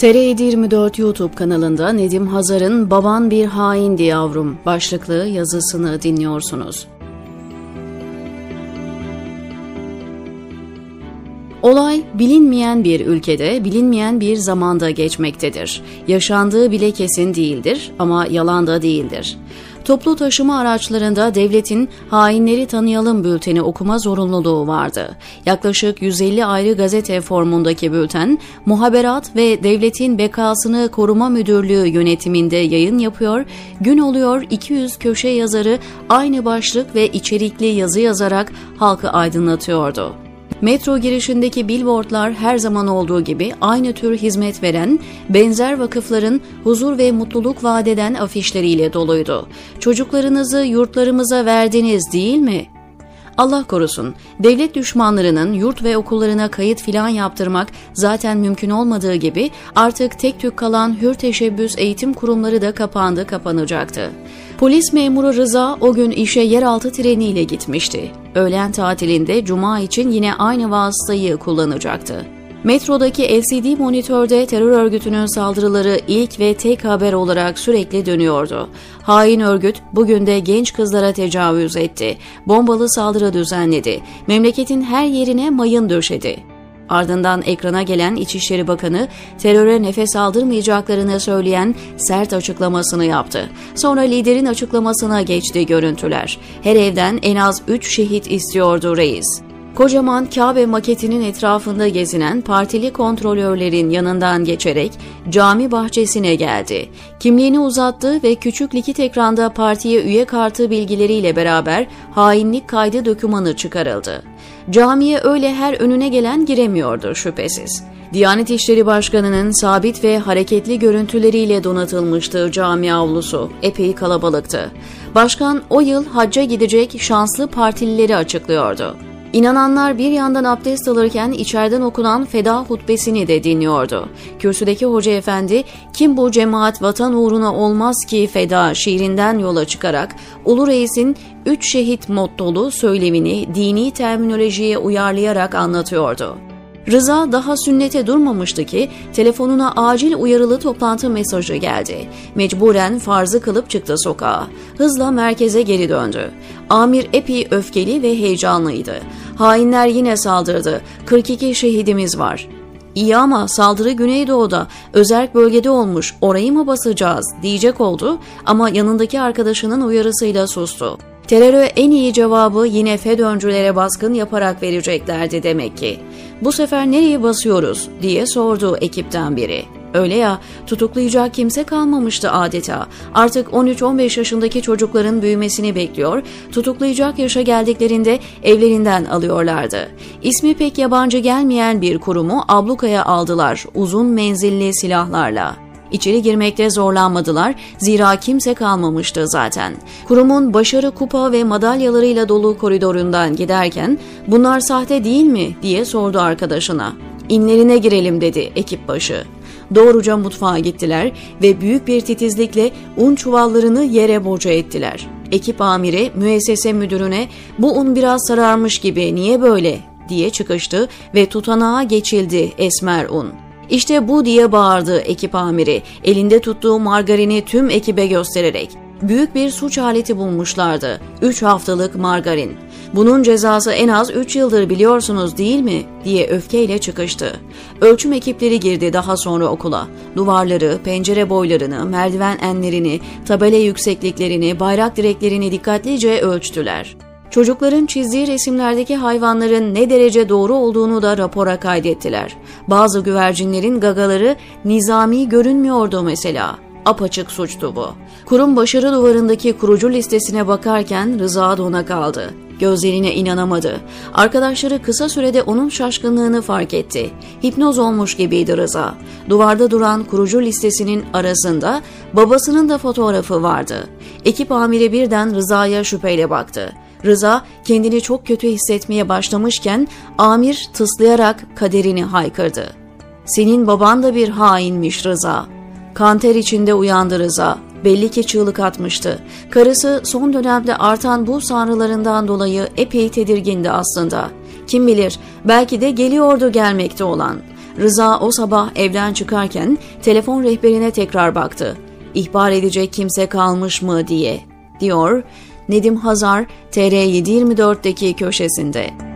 TR24 YouTube kanalında Nedim Hazar'ın Baban Bir Haindi Yavrum başlıklı yazısını dinliyorsunuz. Olay bilinmeyen bir ülkede, bilinmeyen bir zamanda geçmektedir. Yaşandığı bile kesin değildir ama yalan da değildir. Toplu taşıma araçlarında devletin hainleri tanıyalım bülteni okuma zorunluluğu vardı. Yaklaşık 150 ayrı gazete formundaki bülten, muhaberat ve devletin bekasını koruma müdürlüğü yönetiminde yayın yapıyor, gün oluyor 200 köşe yazarı aynı başlık ve içerikli yazı yazarak halkı aydınlatıyordu. Metro girişindeki billboardlar her zaman olduğu gibi aynı tür hizmet veren, benzer vakıfların huzur ve mutluluk vadeden afişleriyle doluydu. Çocuklarınızı yurtlarımıza verdiniz değil mi? Allah korusun, devlet düşmanlarının yurt ve okullarına kayıt filan yaptırmak zaten mümkün olmadığı gibi artık tek tük kalan hür teşebbüs eğitim kurumları da kapandı kapanacaktı. Polis memuru Rıza o gün işe yeraltı treniyle gitmişti. Öğlen tatilinde cuma için yine aynı vasıtayı kullanacaktı. Metrodaki LCD monitörde terör örgütünün saldırıları ilk ve tek haber olarak sürekli dönüyordu. Hain örgüt bugün de genç kızlara tecavüz etti. Bombalı saldırı düzenledi. Memleketin her yerine mayın döşedi. Ardından ekrana gelen İçişleri Bakanı teröre nefes aldırmayacaklarını söyleyen sert açıklamasını yaptı. Sonra liderin açıklamasına geçti görüntüler. Her evden en az 3 şehit istiyordu reis. Kocaman Kabe maketinin etrafında gezinen partili kontrolörlerin yanından geçerek cami bahçesine geldi. Kimliğini uzattı ve küçük likit ekranda partiye üye kartı bilgileriyle beraber hainlik kaydı dokümanı çıkarıldı. Camiye öyle her önüne gelen giremiyordu şüphesiz. Diyanet İşleri Başkanı'nın sabit ve hareketli görüntüleriyle donatılmıştı cami avlusu. Epey kalabalıktı. Başkan o yıl hacca gidecek şanslı partilileri açıklıyordu. İnananlar bir yandan abdest alırken içeriden okunan feda hutbesini de dinliyordu. Kürsüdeki hoca efendi kim bu cemaat vatan uğruna olmaz ki feda şiirinden yola çıkarak Ulu Reis'in üç şehit mottolu söylemini dini terminolojiye uyarlayarak anlatıyordu. Rıza daha sünnete durmamıştı ki telefonuna acil uyarılı toplantı mesajı geldi. Mecburen farzı kılıp çıktı sokağa. Hızla merkeze geri döndü. Amir epey öfkeli ve heyecanlıydı. Hainler yine saldırdı. 42 şehidimiz var. İyi ama saldırı Güneydoğu'da, özerk bölgede olmuş, orayı mı basacağız diyecek oldu ama yanındaki arkadaşının uyarısıyla sustu. Teröre en iyi cevabı yine FETÖ'ncülere baskın yaparak vereceklerdi demek ki. Bu sefer nereye basıyoruz diye sordu ekipten biri. Öyle ya tutuklayacak kimse kalmamıştı adeta. Artık 13-15 yaşındaki çocukların büyümesini bekliyor, tutuklayacak yaşa geldiklerinde evlerinden alıyorlardı. İsmi pek yabancı gelmeyen bir kurumu ablukaya aldılar uzun menzilli silahlarla. İçeri girmekte zorlanmadılar zira kimse kalmamıştı zaten. Kurumun başarı kupa ve madalyalarıyla dolu koridorundan giderken bunlar sahte değil mi diye sordu arkadaşına. İnlerine girelim dedi ekip başı. Doğruca mutfağa gittiler ve büyük bir titizlikle un çuvallarını yere boca ettiler. Ekip amiri müessese müdürüne bu un biraz sararmış gibi niye böyle diye çıkıştı ve tutanağa geçildi esmer un. İşte bu diye bağırdı ekip amiri elinde tuttuğu margarini tüm ekibe göstererek. Büyük bir suç aleti bulmuşlardı. 3 haftalık margarin. Bunun cezası en az 3 yıldır biliyorsunuz değil mi? diye öfkeyle çıkıştı. Ölçüm ekipleri girdi daha sonra okula. Duvarları, pencere boylarını, merdiven enlerini, tabela yüksekliklerini, bayrak direklerini dikkatlice ölçtüler. Çocukların çizdiği resimlerdeki hayvanların ne derece doğru olduğunu da rapora kaydettiler. Bazı güvercinlerin gagaları nizami görünmüyordu mesela. Apaçık suçtu bu. Kurum başarı duvarındaki kurucu listesine bakarken Rıza dona kaldı. Gözlerine inanamadı. Arkadaşları kısa sürede onun şaşkınlığını fark etti. Hipnoz olmuş gibiydi Rıza. Duvarda duran kurucu listesinin arasında babasının da fotoğrafı vardı. Ekip amiri birden Rıza'ya şüpheyle baktı. Rıza kendini çok kötü hissetmeye başlamışken amir tıslayarak kaderini haykırdı. Senin baban da bir hainmiş Rıza. Kanter içinde uyandı Rıza. Belli ki çığlık atmıştı. Karısı son dönemde artan bu sanrılarından dolayı epey tedirgindi aslında. Kim bilir belki de geliyordu gelmekte olan. Rıza o sabah evden çıkarken telefon rehberine tekrar baktı. İhbar edecek kimse kalmış mı diye, diyor Nedim Hazar TR724'deki köşesinde.